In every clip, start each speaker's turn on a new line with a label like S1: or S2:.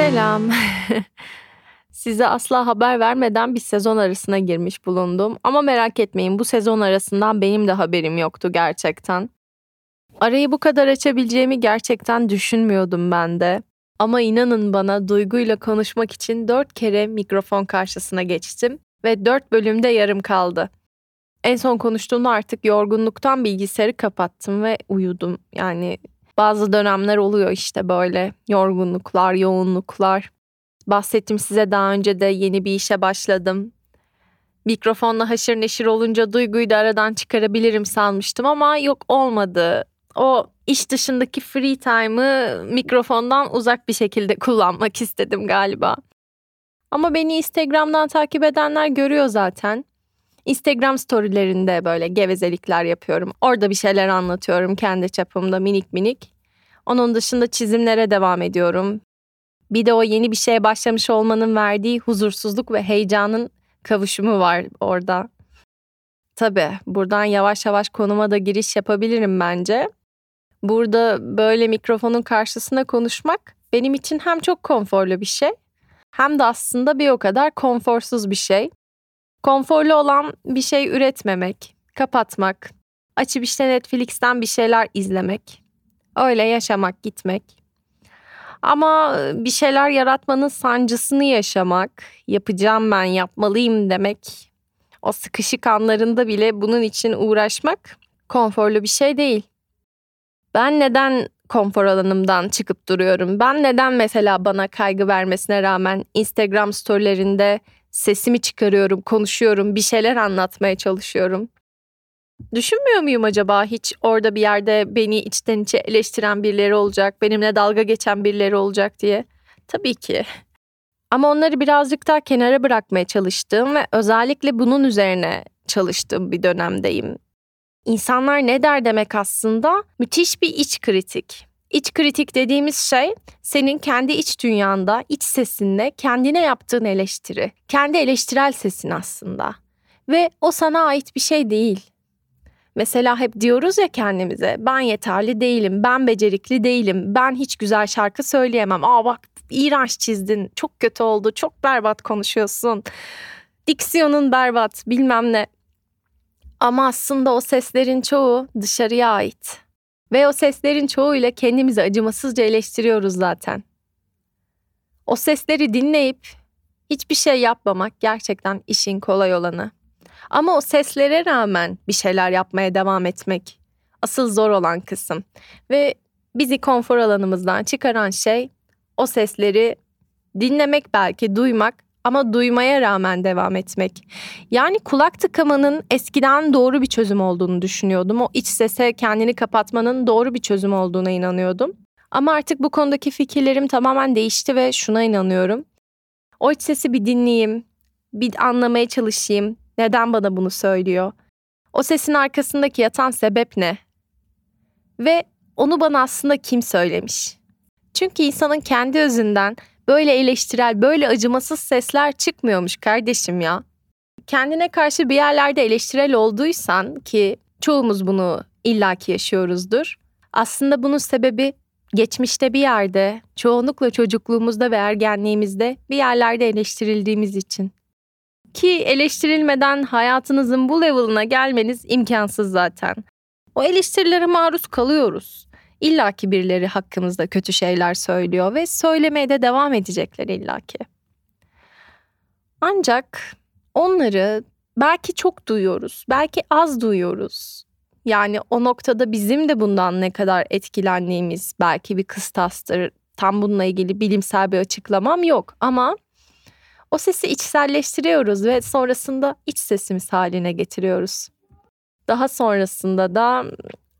S1: Selam. Size asla haber vermeden bir sezon arasına girmiş bulundum. Ama merak etmeyin bu sezon arasından benim de haberim yoktu gerçekten. Arayı bu kadar açabileceğimi gerçekten düşünmüyordum ben de. Ama inanın bana duyguyla konuşmak için dört kere mikrofon karşısına geçtim ve dört bölümde yarım kaldı. En son konuştuğumda artık yorgunluktan bilgisayarı kapattım ve uyudum. Yani bazı dönemler oluyor işte böyle yorgunluklar, yoğunluklar. Bahsettim size daha önce de yeni bir işe başladım. Mikrofonla haşır neşir olunca duyguyu da aradan çıkarabilirim sanmıştım ama yok olmadı. O iş dışındaki free time'ı mikrofondan uzak bir şekilde kullanmak istedim galiba. Ama beni Instagram'dan takip edenler görüyor zaten. Instagram storylerinde böyle gevezelikler yapıyorum. Orada bir şeyler anlatıyorum kendi çapımda minik minik. Onun dışında çizimlere devam ediyorum. Bir de o yeni bir şeye başlamış olmanın verdiği huzursuzluk ve heyecanın kavuşumu var orada. Tabii buradan yavaş yavaş konuma da giriş yapabilirim bence. Burada böyle mikrofonun karşısına konuşmak benim için hem çok konforlu bir şey hem de aslında bir o kadar konforsuz bir şey. Konforlu olan bir şey üretmemek, kapatmak, açıp işte Netflix'ten bir şeyler izlemek, öyle yaşamak, gitmek. Ama bir şeyler yaratmanın sancısını yaşamak, yapacağım ben, yapmalıyım demek, o sıkışık anlarında bile bunun için uğraşmak konforlu bir şey değil. Ben neden konfor alanımdan çıkıp duruyorum? Ben neden mesela bana kaygı vermesine rağmen Instagram storylerinde sesimi çıkarıyorum, konuşuyorum, bir şeyler anlatmaya çalışıyorum? Düşünmüyor muyum acaba hiç orada bir yerde beni içten içe eleştiren birileri olacak, benimle dalga geçen birileri olacak diye? Tabii ki. Ama onları birazcık daha kenara bırakmaya çalıştığım ve özellikle bunun üzerine çalıştığım bir dönemdeyim. İnsanlar ne der demek aslında müthiş bir iç kritik. İç kritik dediğimiz şey senin kendi iç dünyanda, iç sesinle kendine yaptığın eleştiri. Kendi eleştirel sesin aslında. Ve o sana ait bir şey değil. Mesela hep diyoruz ya kendimize ben yeterli değilim, ben becerikli değilim, ben hiç güzel şarkı söyleyemem. Aa bak iğrenç çizdin, çok kötü oldu, çok berbat konuşuyorsun. Diksiyonun berbat bilmem ne. Ama aslında o seslerin çoğu dışarıya ait. Ve o seslerin çoğuyla kendimizi acımasızca eleştiriyoruz zaten. O sesleri dinleyip hiçbir şey yapmamak gerçekten işin kolay olanı. Ama o seslere rağmen bir şeyler yapmaya devam etmek asıl zor olan kısım. Ve bizi konfor alanımızdan çıkaran şey o sesleri dinlemek belki duymak ama duymaya rağmen devam etmek. Yani kulak tıkamanın eskiden doğru bir çözüm olduğunu düşünüyordum. O iç sese kendini kapatmanın doğru bir çözüm olduğuna inanıyordum. Ama artık bu konudaki fikirlerim tamamen değişti ve şuna inanıyorum. O iç sesi bir dinleyeyim, bir anlamaya çalışayım. Neden bana bunu söylüyor? O sesin arkasındaki yatan sebep ne? Ve onu bana aslında kim söylemiş? Çünkü insanın kendi özünden böyle eleştirel, böyle acımasız sesler çıkmıyormuş kardeşim ya. Kendine karşı bir yerlerde eleştirel olduysan ki çoğumuz bunu illaki yaşıyoruzdur. Aslında bunun sebebi geçmişte bir yerde, çoğunlukla çocukluğumuzda ve ergenliğimizde bir yerlerde eleştirildiğimiz için. Ki eleştirilmeden hayatınızın bu level'ına gelmeniz imkansız zaten. O eleştirilere maruz kalıyoruz. İlla ki birileri hakkımızda kötü şeyler söylüyor ve söylemeye de devam edecekler illaki. Ancak onları belki çok duyuyoruz, belki az duyuyoruz. Yani o noktada bizim de bundan ne kadar etkilendiğimiz belki bir kıstastır. Tam bununla ilgili bilimsel bir açıklamam yok ama o sesi içselleştiriyoruz ve sonrasında iç sesimiz haline getiriyoruz. Daha sonrasında da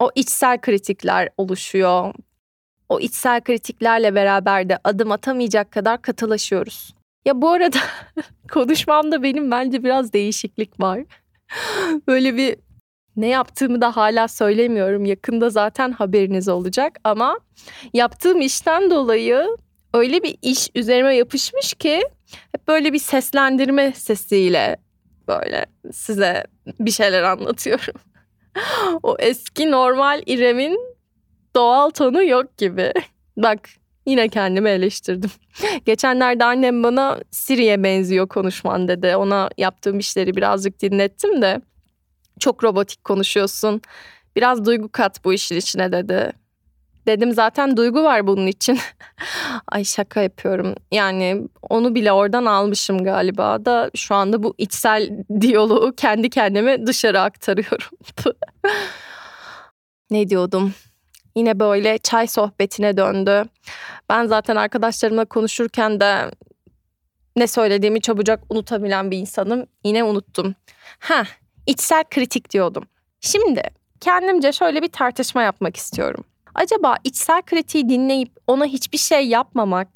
S1: o içsel kritikler oluşuyor. O içsel kritiklerle beraber de adım atamayacak kadar katılaşıyoruz. Ya bu arada konuşmamda benim bence biraz değişiklik var. Böyle bir ne yaptığımı da hala söylemiyorum. Yakında zaten haberiniz olacak ama yaptığım işten dolayı öyle bir iş üzerime yapışmış ki hep böyle bir seslendirme sesiyle böyle size bir şeyler anlatıyorum. o eski normal İrem'in doğal tonu yok gibi. Bak Yine kendimi eleştirdim. Geçenlerde annem bana Siri'ye benziyor konuşman dedi. Ona yaptığım işleri birazcık dinlettim de. Çok robotik konuşuyorsun. Biraz duygu kat bu işin içine dedi. Dedim zaten duygu var bunun için. Ay şaka yapıyorum. Yani onu bile oradan almışım galiba da şu anda bu içsel diyaloğu kendi kendime dışarı aktarıyorum. ne diyordum? Yine böyle çay sohbetine döndü. Ben zaten arkadaşlarımla konuşurken de ne söylediğimi çabucak unutabilen bir insanım. Yine unuttum. Ha, içsel kritik diyordum. Şimdi kendimce şöyle bir tartışma yapmak istiyorum. Acaba içsel kritiği dinleyip ona hiçbir şey yapmamak,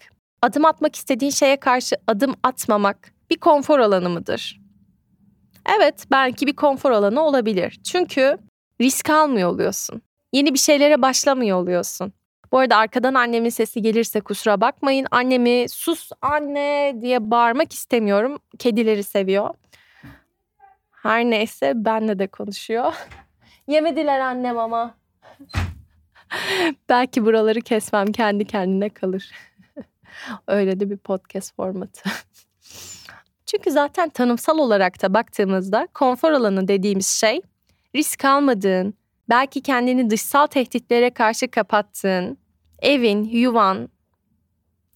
S1: adım atmak istediğin şeye karşı adım atmamak bir konfor alanı mıdır? Evet, belki bir konfor alanı olabilir. Çünkü risk almıyor oluyorsun. Yeni bir şeylere başlamıyor oluyorsun. Bu arada arkadan annemin sesi gelirse kusura bakmayın. Annemi sus anne diye bağırmak istemiyorum. Kedileri seviyor. Her neyse benle de konuşuyor. Yemediler annem ama. Belki buraları kesmem kendi kendine kalır. Öyle de bir podcast formatı. Çünkü zaten tanımsal olarak da baktığımızda konfor alanı dediğimiz şey risk almadığın, belki kendini dışsal tehditlere karşı kapattığın, evin, yuvan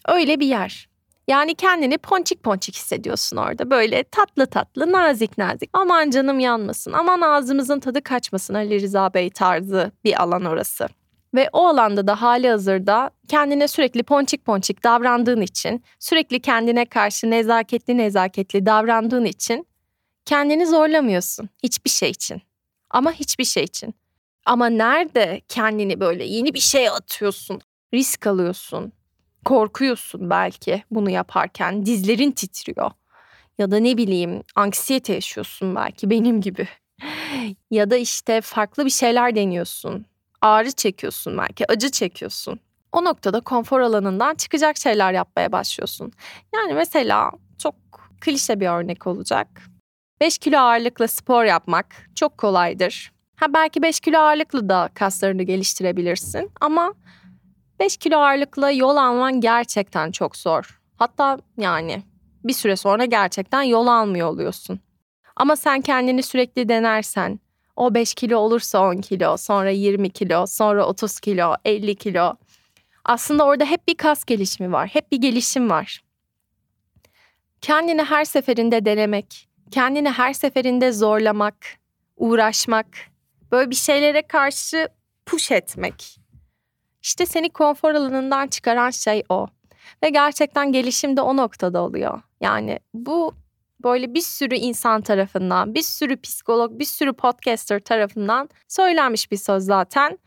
S1: öyle bir yer. Yani kendini ponçik ponçik hissediyorsun orada. Böyle tatlı tatlı, nazik nazik. Aman canım yanmasın, aman ağzımızın tadı kaçmasın Ali Rıza Bey tarzı bir alan orası. Ve o alanda da hali hazırda kendine sürekli ponçik ponçik davrandığın için, sürekli kendine karşı nezaketli nezaketli davrandığın için kendini zorlamıyorsun hiçbir şey için. Ama hiçbir şey için. Ama nerede kendini böyle yeni bir şey atıyorsun, risk alıyorsun, korkuyorsun belki bunu yaparken, dizlerin titriyor. Ya da ne bileyim anksiyete yaşıyorsun belki benim gibi. ya da işte farklı bir şeyler deniyorsun ağrı çekiyorsun belki, acı çekiyorsun. O noktada konfor alanından çıkacak şeyler yapmaya başlıyorsun. Yani mesela çok klişe bir örnek olacak. 5 kilo ağırlıkla spor yapmak çok kolaydır. Ha belki 5 kilo ağırlıklı da kaslarını geliştirebilirsin ama 5 kilo ağırlıkla yol alman gerçekten çok zor. Hatta yani bir süre sonra gerçekten yol almıyor oluyorsun. Ama sen kendini sürekli denersen, o 5 kilo olursa 10 kilo, sonra 20 kilo, sonra 30 kilo, 50 kilo. Aslında orada hep bir kas gelişimi var, hep bir gelişim var. Kendini her seferinde denemek, kendini her seferinde zorlamak, uğraşmak, böyle bir şeylere karşı push etmek. İşte seni konfor alanından çıkaran şey o. Ve gerçekten gelişim de o noktada oluyor. Yani bu böyle bir sürü insan tarafından, bir sürü psikolog, bir sürü podcaster tarafından söylenmiş bir söz zaten.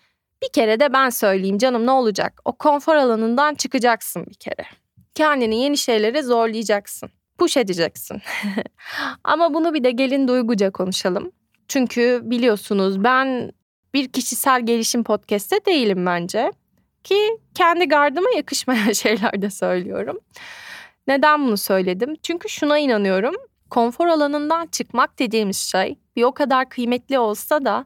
S1: Bir kere de ben söyleyeyim canım ne olacak? O konfor alanından çıkacaksın bir kere. Kendini yeni şeylere zorlayacaksın. Push edeceksin. Ama bunu bir de gelin duyguca konuşalım. Çünkü biliyorsunuz ben bir kişisel gelişim podcast'te değilim bence. Ki kendi gardıma yakışmayan şeyler de söylüyorum. Neden bunu söyledim? Çünkü şuna inanıyorum. Konfor alanından çıkmak dediğimiz şey bir o kadar kıymetli olsa da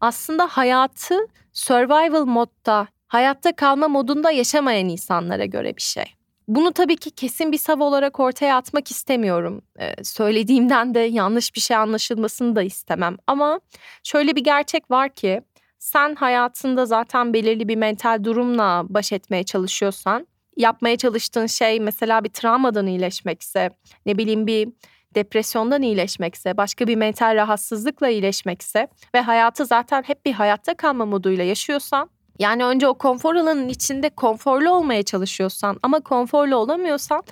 S1: aslında hayatı survival modda, hayatta kalma modunda yaşamayan insanlara göre bir şey. Bunu tabii ki kesin bir sav olarak ortaya atmak istemiyorum. Ee, söylediğimden de yanlış bir şey anlaşılmasını da istemem. Ama şöyle bir gerçek var ki sen hayatında zaten belirli bir mental durumla baş etmeye çalışıyorsan yapmaya çalıştığın şey mesela bir travmadan iyileşmekse, ne bileyim bir depresyondan iyileşmekse, başka bir mental rahatsızlıkla iyileşmekse ve hayatı zaten hep bir hayatta kalma moduyla yaşıyorsan, yani önce o konfor alanının içinde konforlu olmaya çalışıyorsan ama konforlu olamıyorsan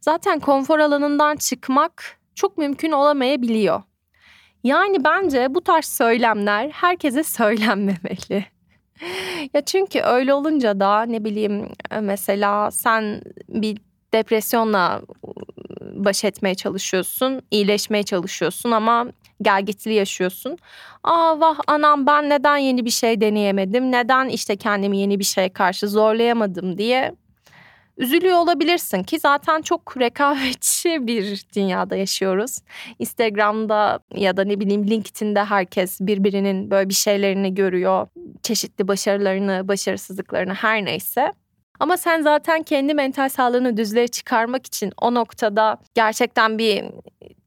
S1: zaten konfor alanından çıkmak çok mümkün olamayabiliyor. Yani bence bu tarz söylemler herkese söylenmemeli. Ya çünkü öyle olunca da ne bileyim mesela sen bir depresyonla baş etmeye çalışıyorsun, iyileşmeye çalışıyorsun ama gelgitli yaşıyorsun. Aa vah anam ben neden yeni bir şey deneyemedim? Neden işte kendimi yeni bir şeye karşı zorlayamadım diye üzülüyor olabilirsin ki zaten çok rekabetçi bir dünyada yaşıyoruz. Instagram'da ya da ne bileyim LinkedIn'de herkes birbirinin böyle bir şeylerini görüyor. Çeşitli başarılarını, başarısızlıklarını her neyse. Ama sen zaten kendi mental sağlığını düzlüğe çıkarmak için o noktada gerçekten bir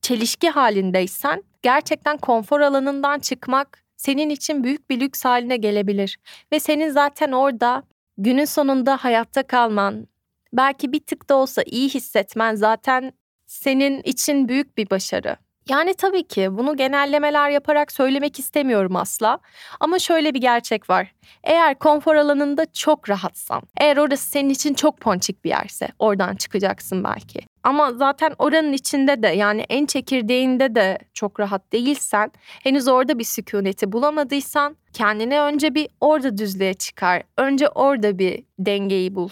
S1: çelişki halindeysen gerçekten konfor alanından çıkmak senin için büyük bir lüks haline gelebilir. Ve senin zaten orada günün sonunda hayatta kalman, belki bir tık da olsa iyi hissetmen zaten senin için büyük bir başarı. Yani tabii ki bunu genellemeler yaparak söylemek istemiyorum asla. Ama şöyle bir gerçek var. Eğer konfor alanında çok rahatsan, eğer orası senin için çok ponçik bir yerse oradan çıkacaksın belki. Ama zaten oranın içinde de yani en çekirdeğinde de çok rahat değilsen, henüz orada bir sükuneti bulamadıysan kendine önce bir orada düzlüğe çıkar. Önce orada bir dengeyi bul.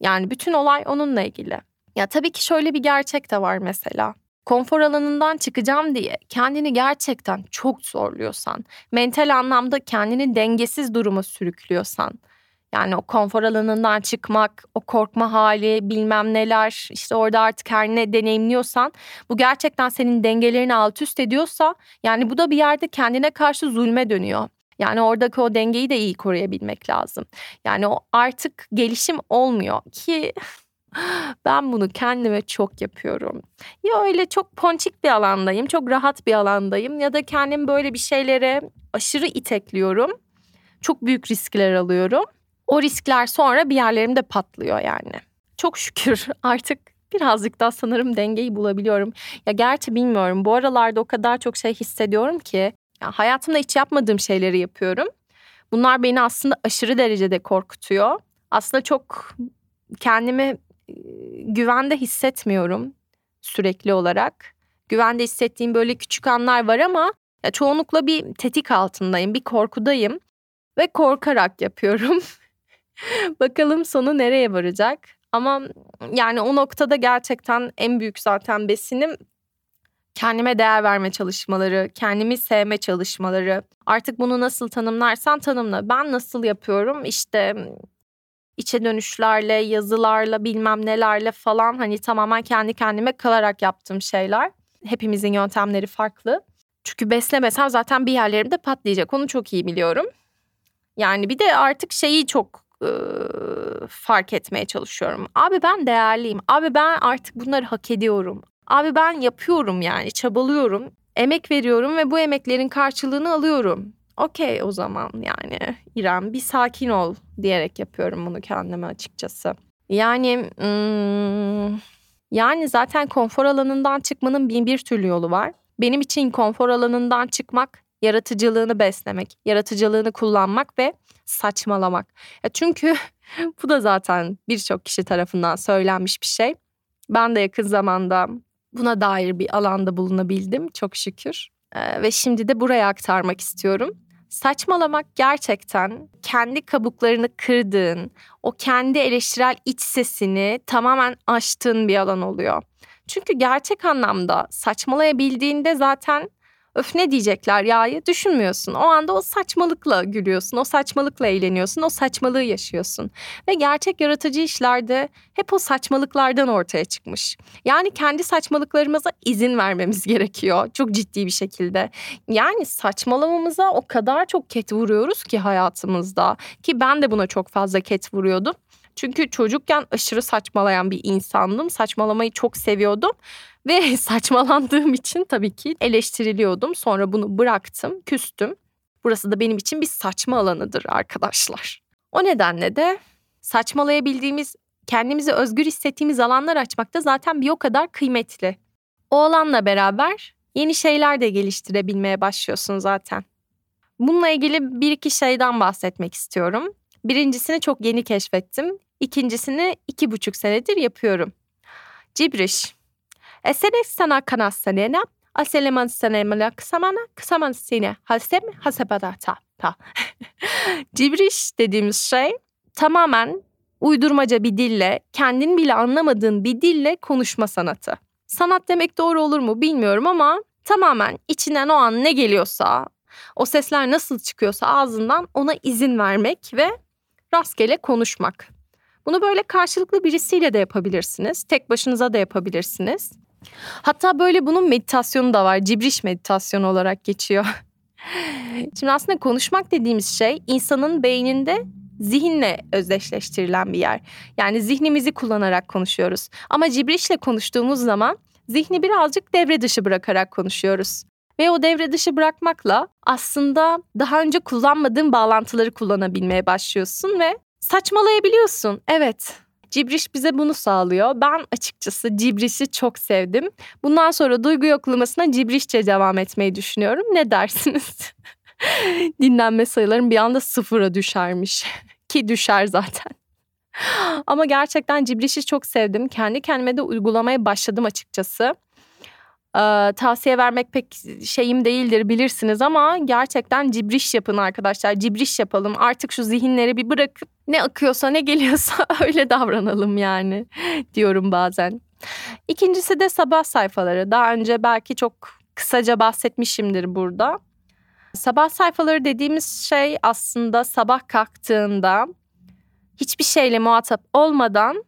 S1: Yani bütün olay onunla ilgili. Ya tabii ki şöyle bir gerçek de var mesela konfor alanından çıkacağım diye kendini gerçekten çok zorluyorsan, mental anlamda kendini dengesiz duruma sürüklüyorsan, yani o konfor alanından çıkmak, o korkma hali, bilmem neler, işte orada artık her ne deneyimliyorsan, bu gerçekten senin dengelerini alt üst ediyorsa, yani bu da bir yerde kendine karşı zulme dönüyor. Yani oradaki o dengeyi de iyi koruyabilmek lazım. Yani o artık gelişim olmuyor ki ben bunu kendime çok yapıyorum. Ya öyle çok ponçik bir alandayım, çok rahat bir alandayım ya da kendim böyle bir şeylere aşırı itekliyorum. Çok büyük riskler alıyorum. O riskler sonra bir yerlerimde patlıyor yani. Çok şükür artık birazcık daha sanırım dengeyi bulabiliyorum. Ya gerçi bilmiyorum bu aralarda o kadar çok şey hissediyorum ki ya hayatımda hiç yapmadığım şeyleri yapıyorum. Bunlar beni aslında aşırı derecede korkutuyor. Aslında çok kendimi güvende hissetmiyorum sürekli olarak. Güvende hissettiğim böyle küçük anlar var ama ya çoğunlukla bir tetik altındayım, bir korkudayım ve korkarak yapıyorum. Bakalım sonu nereye varacak? Ama yani o noktada gerçekten en büyük zaten besinim kendime değer verme çalışmaları, kendimi sevme çalışmaları. Artık bunu nasıl tanımlarsan tanımla. Ben nasıl yapıyorum? İşte içe dönüşlerle, yazılarla, bilmem nelerle falan hani tamamen kendi kendime kalarak yaptığım şeyler. Hepimizin yöntemleri farklı. Çünkü beslemesem zaten bir yerlerimde patlayacak. Onu çok iyi biliyorum. Yani bir de artık şeyi çok e, fark etmeye çalışıyorum. Abi ben değerliyim. Abi ben artık bunları hak ediyorum. Abi ben yapıyorum yani çabalıyorum. Emek veriyorum ve bu emeklerin karşılığını alıyorum. Okey o zaman yani İrem bir sakin ol diyerek yapıyorum bunu kendime açıkçası. Yani hmm, yani zaten konfor alanından çıkmanın bin bir türlü yolu var. Benim için konfor alanından çıkmak yaratıcılığını beslemek, yaratıcılığını kullanmak ve saçmalamak. Ya çünkü bu da zaten birçok kişi tarafından söylenmiş bir şey. Ben de yakın zamanda buna dair bir alanda bulunabildim çok şükür. Ee, ve şimdi de buraya aktarmak istiyorum. Saçmalamak gerçekten kendi kabuklarını kırdığın, o kendi eleştirel iç sesini tamamen aştığın bir alan oluyor. Çünkü gerçek anlamda saçmalayabildiğinde zaten öf ne diyecekler ya'yı düşünmüyorsun. O anda o saçmalıkla gülüyorsun, o saçmalıkla eğleniyorsun, o saçmalığı yaşıyorsun. Ve gerçek yaratıcı işlerde hep o saçmalıklardan ortaya çıkmış. Yani kendi saçmalıklarımıza izin vermemiz gerekiyor çok ciddi bir şekilde. Yani saçmalamamıza o kadar çok ket vuruyoruz ki hayatımızda ki ben de buna çok fazla ket vuruyordum. Çünkü çocukken aşırı saçmalayan bir insandım. Saçmalamayı çok seviyordum. Ve saçmalandığım için tabii ki eleştiriliyordum. Sonra bunu bıraktım, küstüm. Burası da benim için bir saçma alanıdır arkadaşlar. O nedenle de saçmalayabildiğimiz, kendimizi özgür hissettiğimiz alanlar açmak da zaten bir o kadar kıymetli. O alanla beraber yeni şeyler de geliştirebilmeye başlıyorsun zaten. Bununla ilgili bir iki şeyden bahsetmek istiyorum. Birincisini çok yeni keşfettim. İkincisini iki buçuk senedir yapıyorum. Cibriş. Esenek sana kanassanena aseleman sanemala kısamana kısaman sine hasem hasebadata. Ta. Cibriş dediğimiz şey tamamen uydurmaca bir dille, kendin bile anlamadığın bir dille konuşma sanatı. Sanat demek doğru olur mu bilmiyorum ama tamamen içinden o an ne geliyorsa, o sesler nasıl çıkıyorsa ağzından ona izin vermek ve rastgele konuşmak. Bunu böyle karşılıklı birisiyle de yapabilirsiniz. Tek başınıza da yapabilirsiniz. Hatta böyle bunun meditasyonu da var. Cibriş meditasyonu olarak geçiyor. Şimdi aslında konuşmak dediğimiz şey insanın beyninde zihinle özdeşleştirilen bir yer. Yani zihnimizi kullanarak konuşuyoruz. Ama Cibriş'le konuştuğumuz zaman zihni birazcık devre dışı bırakarak konuşuyoruz. Ve o devre dışı bırakmakla aslında daha önce kullanmadığın bağlantıları kullanabilmeye başlıyorsun ve saçmalayabiliyorsun. Evet. Cibriş bize bunu sağlıyor. Ben açıkçası Cibriş'i çok sevdim. Bundan sonra duygu yoklamasına Cibrişçe devam etmeyi düşünüyorum. Ne dersiniz? Dinlenme sayılarım bir anda sıfıra düşermiş. Ki düşer zaten. Ama gerçekten Cibriş'i çok sevdim. Kendi kendime de uygulamaya başladım açıkçası. Ee, tavsiye vermek pek şeyim değildir bilirsiniz ama gerçekten cibriş yapın arkadaşlar. Cibriş yapalım. Artık şu zihinleri bir bırakıp ne akıyorsa ne geliyorsa öyle davranalım yani diyorum bazen. İkincisi de sabah sayfaları. Daha önce belki çok kısaca bahsetmişimdir burada. Sabah sayfaları dediğimiz şey aslında sabah kalktığında hiçbir şeyle muhatap olmadan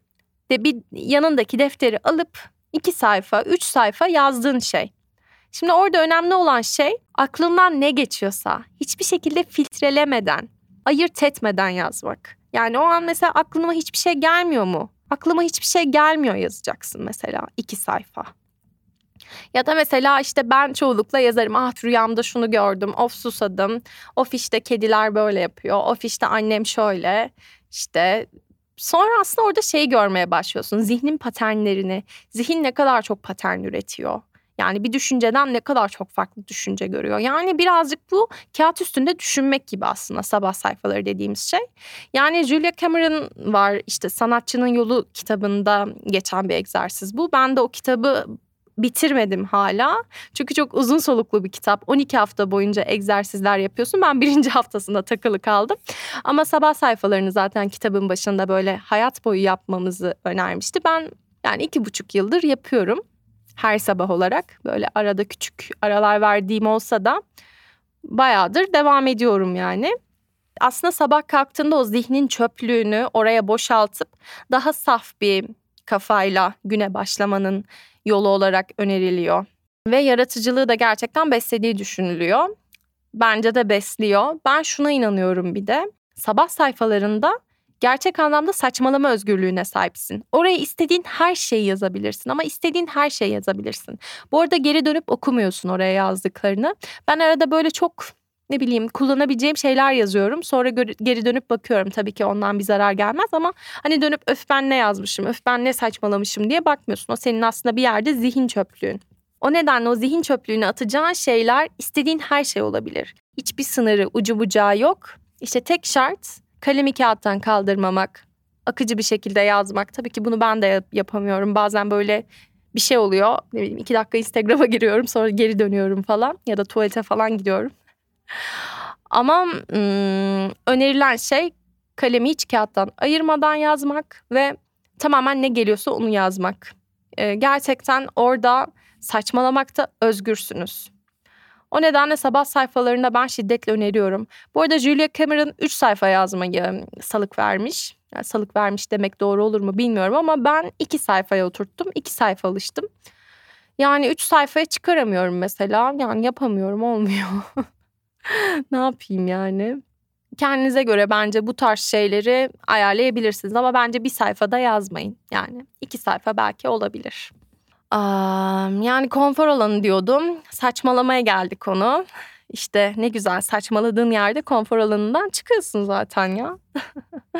S1: de bir yanındaki defteri alıp iki sayfa, üç sayfa yazdığın şey. Şimdi orada önemli olan şey aklından ne geçiyorsa hiçbir şekilde filtrelemeden, ayırt etmeden yazmak. Yani o an mesela aklıma hiçbir şey gelmiyor mu? Aklıma hiçbir şey gelmiyor yazacaksın mesela iki sayfa. Ya da mesela işte ben çoğunlukla yazarım. Ah rüyamda şunu gördüm. Of susadım. Of işte kediler böyle yapıyor. Of işte annem şöyle. İşte sonra aslında orada şey görmeye başlıyorsun. Zihnin paternlerini. Zihin ne kadar çok patern üretiyor. Yani bir düşünceden ne kadar çok farklı düşünce görüyor. Yani birazcık bu kağıt üstünde düşünmek gibi aslında sabah sayfaları dediğimiz şey. Yani Julia Cameron var işte Sanatçının Yolu kitabında geçen bir egzersiz bu. Ben de o kitabı bitirmedim hala. Çünkü çok uzun soluklu bir kitap. 12 hafta boyunca egzersizler yapıyorsun. Ben birinci haftasında takılı kaldım. Ama sabah sayfalarını zaten kitabın başında böyle hayat boyu yapmamızı önermişti. Ben yani iki buçuk yıldır yapıyorum. Her sabah olarak böyle arada küçük aralar verdiğim olsa da bayağıdır devam ediyorum yani. Aslında sabah kalktığında o zihnin çöplüğünü oraya boşaltıp daha saf bir kafayla güne başlamanın yolu olarak öneriliyor. Ve yaratıcılığı da gerçekten beslediği düşünülüyor. Bence de besliyor. Ben şuna inanıyorum bir de. Sabah sayfalarında gerçek anlamda saçmalama özgürlüğüne sahipsin. Oraya istediğin her şeyi yazabilirsin ama istediğin her şeyi yazabilirsin. Bu arada geri dönüp okumuyorsun oraya yazdıklarını. Ben arada böyle çok ne bileyim kullanabileceğim şeyler yazıyorum. Sonra geri dönüp bakıyorum. Tabii ki ondan bir zarar gelmez ama hani dönüp öf ben ne yazmışım, öf ben ne saçmalamışım diye bakmıyorsun. O senin aslında bir yerde zihin çöplüğün. O nedenle o zihin çöplüğüne atacağın şeyler istediğin her şey olabilir. Hiçbir sınırı, ucu bucağı yok. İşte tek şart kalemi kağıttan kaldırmamak, akıcı bir şekilde yazmak. Tabii ki bunu ben de yapamıyorum. Bazen böyle bir şey oluyor. Ne bileyim iki dakika Instagram'a giriyorum sonra geri dönüyorum falan ya da tuvalete falan gidiyorum. Ama ım, önerilen şey kalemi hiç kağıttan ayırmadan yazmak ve tamamen ne geliyorsa onu yazmak. Ee, gerçekten orada saçmalamakta özgürsünüz. O nedenle sabah sayfalarında ben şiddetle öneriyorum. Bu arada Julia Cameron 3 sayfa yazmayı salık vermiş. Yani salık vermiş demek doğru olur mu bilmiyorum ama ben 2 sayfaya oturttum. 2 sayfa alıştım. Yani 3 sayfaya çıkaramıyorum mesela. Yani yapamıyorum olmuyor. ne yapayım yani? Kendinize göre bence bu tarz şeyleri ayarlayabilirsiniz ama bence bir sayfada yazmayın. Yani iki sayfa belki olabilir. yani konfor alanı diyordum. Saçmalamaya geldi konu. İşte ne güzel saçmaladığın yerde konfor alanından çıkıyorsun zaten ya.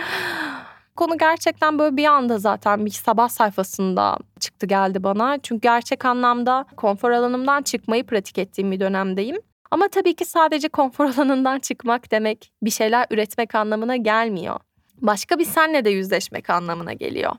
S1: Konu gerçekten böyle bir anda zaten bir sabah sayfasında çıktı geldi bana. Çünkü gerçek anlamda konfor alanımdan çıkmayı pratik ettiğim bir dönemdeyim. Ama tabii ki sadece konfor alanından çıkmak demek bir şeyler üretmek anlamına gelmiyor. Başka bir senle de yüzleşmek anlamına geliyor.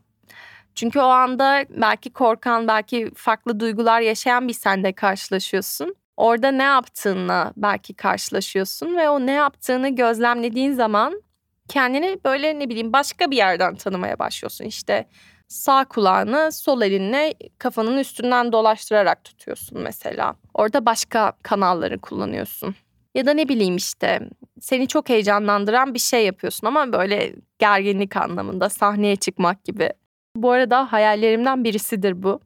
S1: Çünkü o anda belki korkan, belki farklı duygular yaşayan bir senle karşılaşıyorsun. Orada ne yaptığınla belki karşılaşıyorsun ve o ne yaptığını gözlemlediğin zaman kendini böyle ne bileyim başka bir yerden tanımaya başlıyorsun. İşte sağ kulağını sol elinle kafanın üstünden dolaştırarak tutuyorsun mesela. Orada başka kanalları kullanıyorsun. Ya da ne bileyim işte seni çok heyecanlandıran bir şey yapıyorsun ama böyle gerginlik anlamında sahneye çıkmak gibi. Bu arada hayallerimden birisidir bu.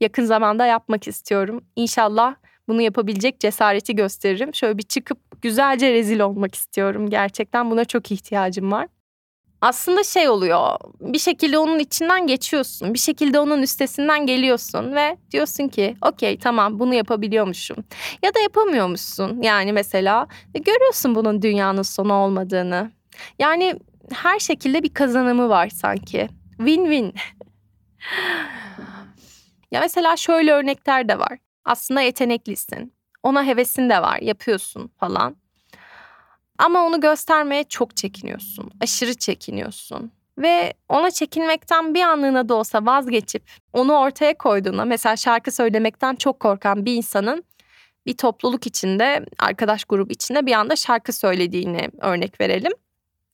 S1: Yakın zamanda yapmak istiyorum. İnşallah bunu yapabilecek cesareti gösteririm. Şöyle bir çıkıp güzelce rezil olmak istiyorum. Gerçekten buna çok ihtiyacım var. Aslında şey oluyor. Bir şekilde onun içinden geçiyorsun. Bir şekilde onun üstesinden geliyorsun ve diyorsun ki okey tamam bunu yapabiliyormuşum. Ya da yapamıyormuşsun. Yani mesela görüyorsun bunun dünyanın sonu olmadığını. Yani her şekilde bir kazanımı var sanki. Win-win. ya mesela şöyle örnekler de var. Aslında yeteneklisin. Ona hevesin de var, yapıyorsun falan. Ama onu göstermeye çok çekiniyorsun. Aşırı çekiniyorsun. Ve ona çekinmekten bir anlığına da olsa vazgeçip onu ortaya koyduğunda mesela şarkı söylemekten çok korkan bir insanın bir topluluk içinde, arkadaş grubu içinde bir anda şarkı söylediğini örnek verelim.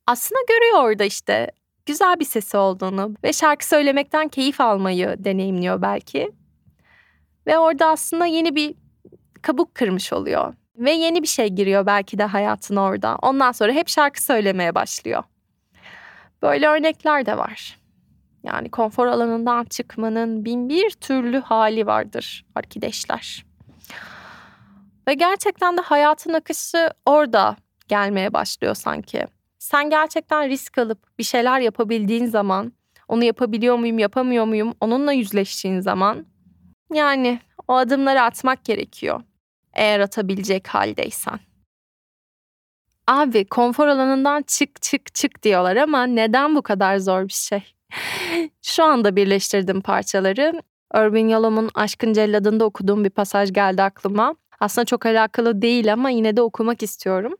S1: Aslında görüyor orada işte güzel bir sesi olduğunu ve şarkı söylemekten keyif almayı deneyimliyor belki. Ve orada aslında yeni bir kabuk kırmış oluyor. Ve yeni bir şey giriyor belki de hayatına orada. Ondan sonra hep şarkı söylemeye başlıyor. Böyle örnekler de var. Yani konfor alanından çıkmanın bin bir türlü hali vardır arkadaşlar. Ve gerçekten de hayatın akışı orada gelmeye başlıyor sanki. Sen gerçekten risk alıp bir şeyler yapabildiğin zaman, onu yapabiliyor muyum, yapamıyor muyum, onunla yüzleştiğin zaman yani o adımları atmak gerekiyor. Eğer atabilecek haldeysen. Abi konfor alanından çık çık çık diyorlar ama neden bu kadar zor bir şey? Şu anda birleştirdim parçaları. Irving Yalom'un Aşkın Celladı'nda okuduğum bir pasaj geldi aklıma. Aslında çok alakalı değil ama yine de okumak istiyorum.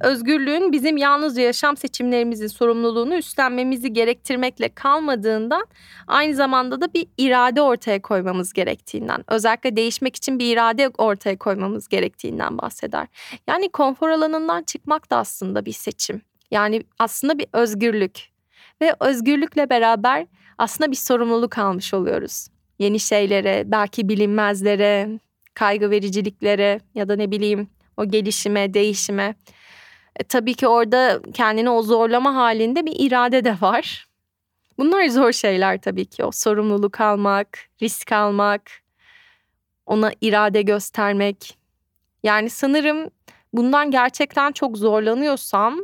S1: Özgürlüğün bizim yalnızca yaşam seçimlerimizin sorumluluğunu üstlenmemizi gerektirmekle kalmadığından aynı zamanda da bir irade ortaya koymamız gerektiğinden, özellikle değişmek için bir irade ortaya koymamız gerektiğinden bahseder. Yani konfor alanından çıkmak da aslında bir seçim. Yani aslında bir özgürlük ve özgürlükle beraber aslında bir sorumluluk almış oluyoruz. Yeni şeylere, belki bilinmezlere, kaygı vericiliklere ya da ne bileyim o gelişime, değişime e, tabii ki orada kendini o zorlama halinde bir irade de var. Bunlar zor şeyler tabii ki. O sorumluluk almak, risk almak, ona irade göstermek. Yani sanırım bundan gerçekten çok zorlanıyorsam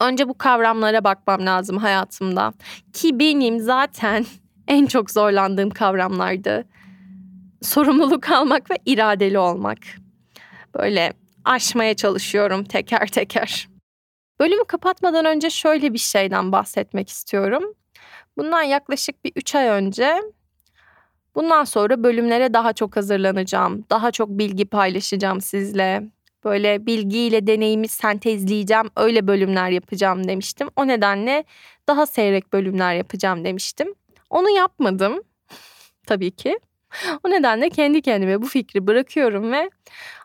S1: önce bu kavramlara bakmam lazım hayatımda. Ki benim zaten en çok zorlandığım kavramlardı. Sorumluluk almak ve iradeli olmak. Böyle aşmaya çalışıyorum teker teker. Bölümü kapatmadan önce şöyle bir şeyden bahsetmek istiyorum. Bundan yaklaşık bir 3 ay önce bundan sonra bölümlere daha çok hazırlanacağım. Daha çok bilgi paylaşacağım sizle. Böyle bilgiyle deneyimi sentezleyeceğim, öyle bölümler yapacağım demiştim. O nedenle daha seyrek bölümler yapacağım demiştim. Onu yapmadım tabii ki. O nedenle kendi kendime bu fikri bırakıyorum ve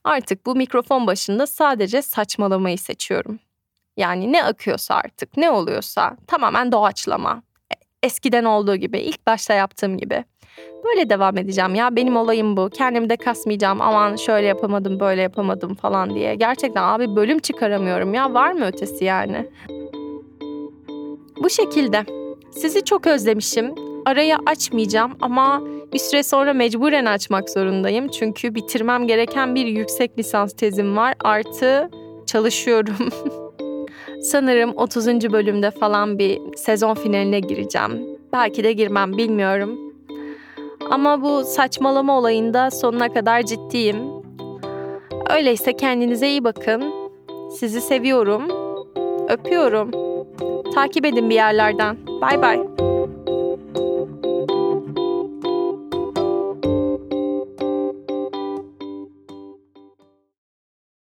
S1: artık bu mikrofon başında sadece saçmalamayı seçiyorum. Yani ne akıyorsa artık, ne oluyorsa tamamen doğaçlama. E, eskiden olduğu gibi, ilk başta yaptığım gibi. Böyle devam edeceğim ya benim olayım bu. Kendimi de kasmayacağım aman şöyle yapamadım böyle yapamadım falan diye. Gerçekten abi bölüm çıkaramıyorum ya var mı ötesi yani? Bu şekilde. Sizi çok özlemişim. Arayı açmayacağım ama bir süre sonra mecburen açmak zorundayım. Çünkü bitirmem gereken bir yüksek lisans tezim var. Artı çalışıyorum. Sanırım 30. bölümde falan bir sezon finaline gireceğim. Belki de girmem bilmiyorum. Ama bu saçmalama olayında sonuna kadar ciddiyim. Öyleyse kendinize iyi bakın. Sizi seviyorum. Öpüyorum. Takip edin bir yerlerden. Bay bay.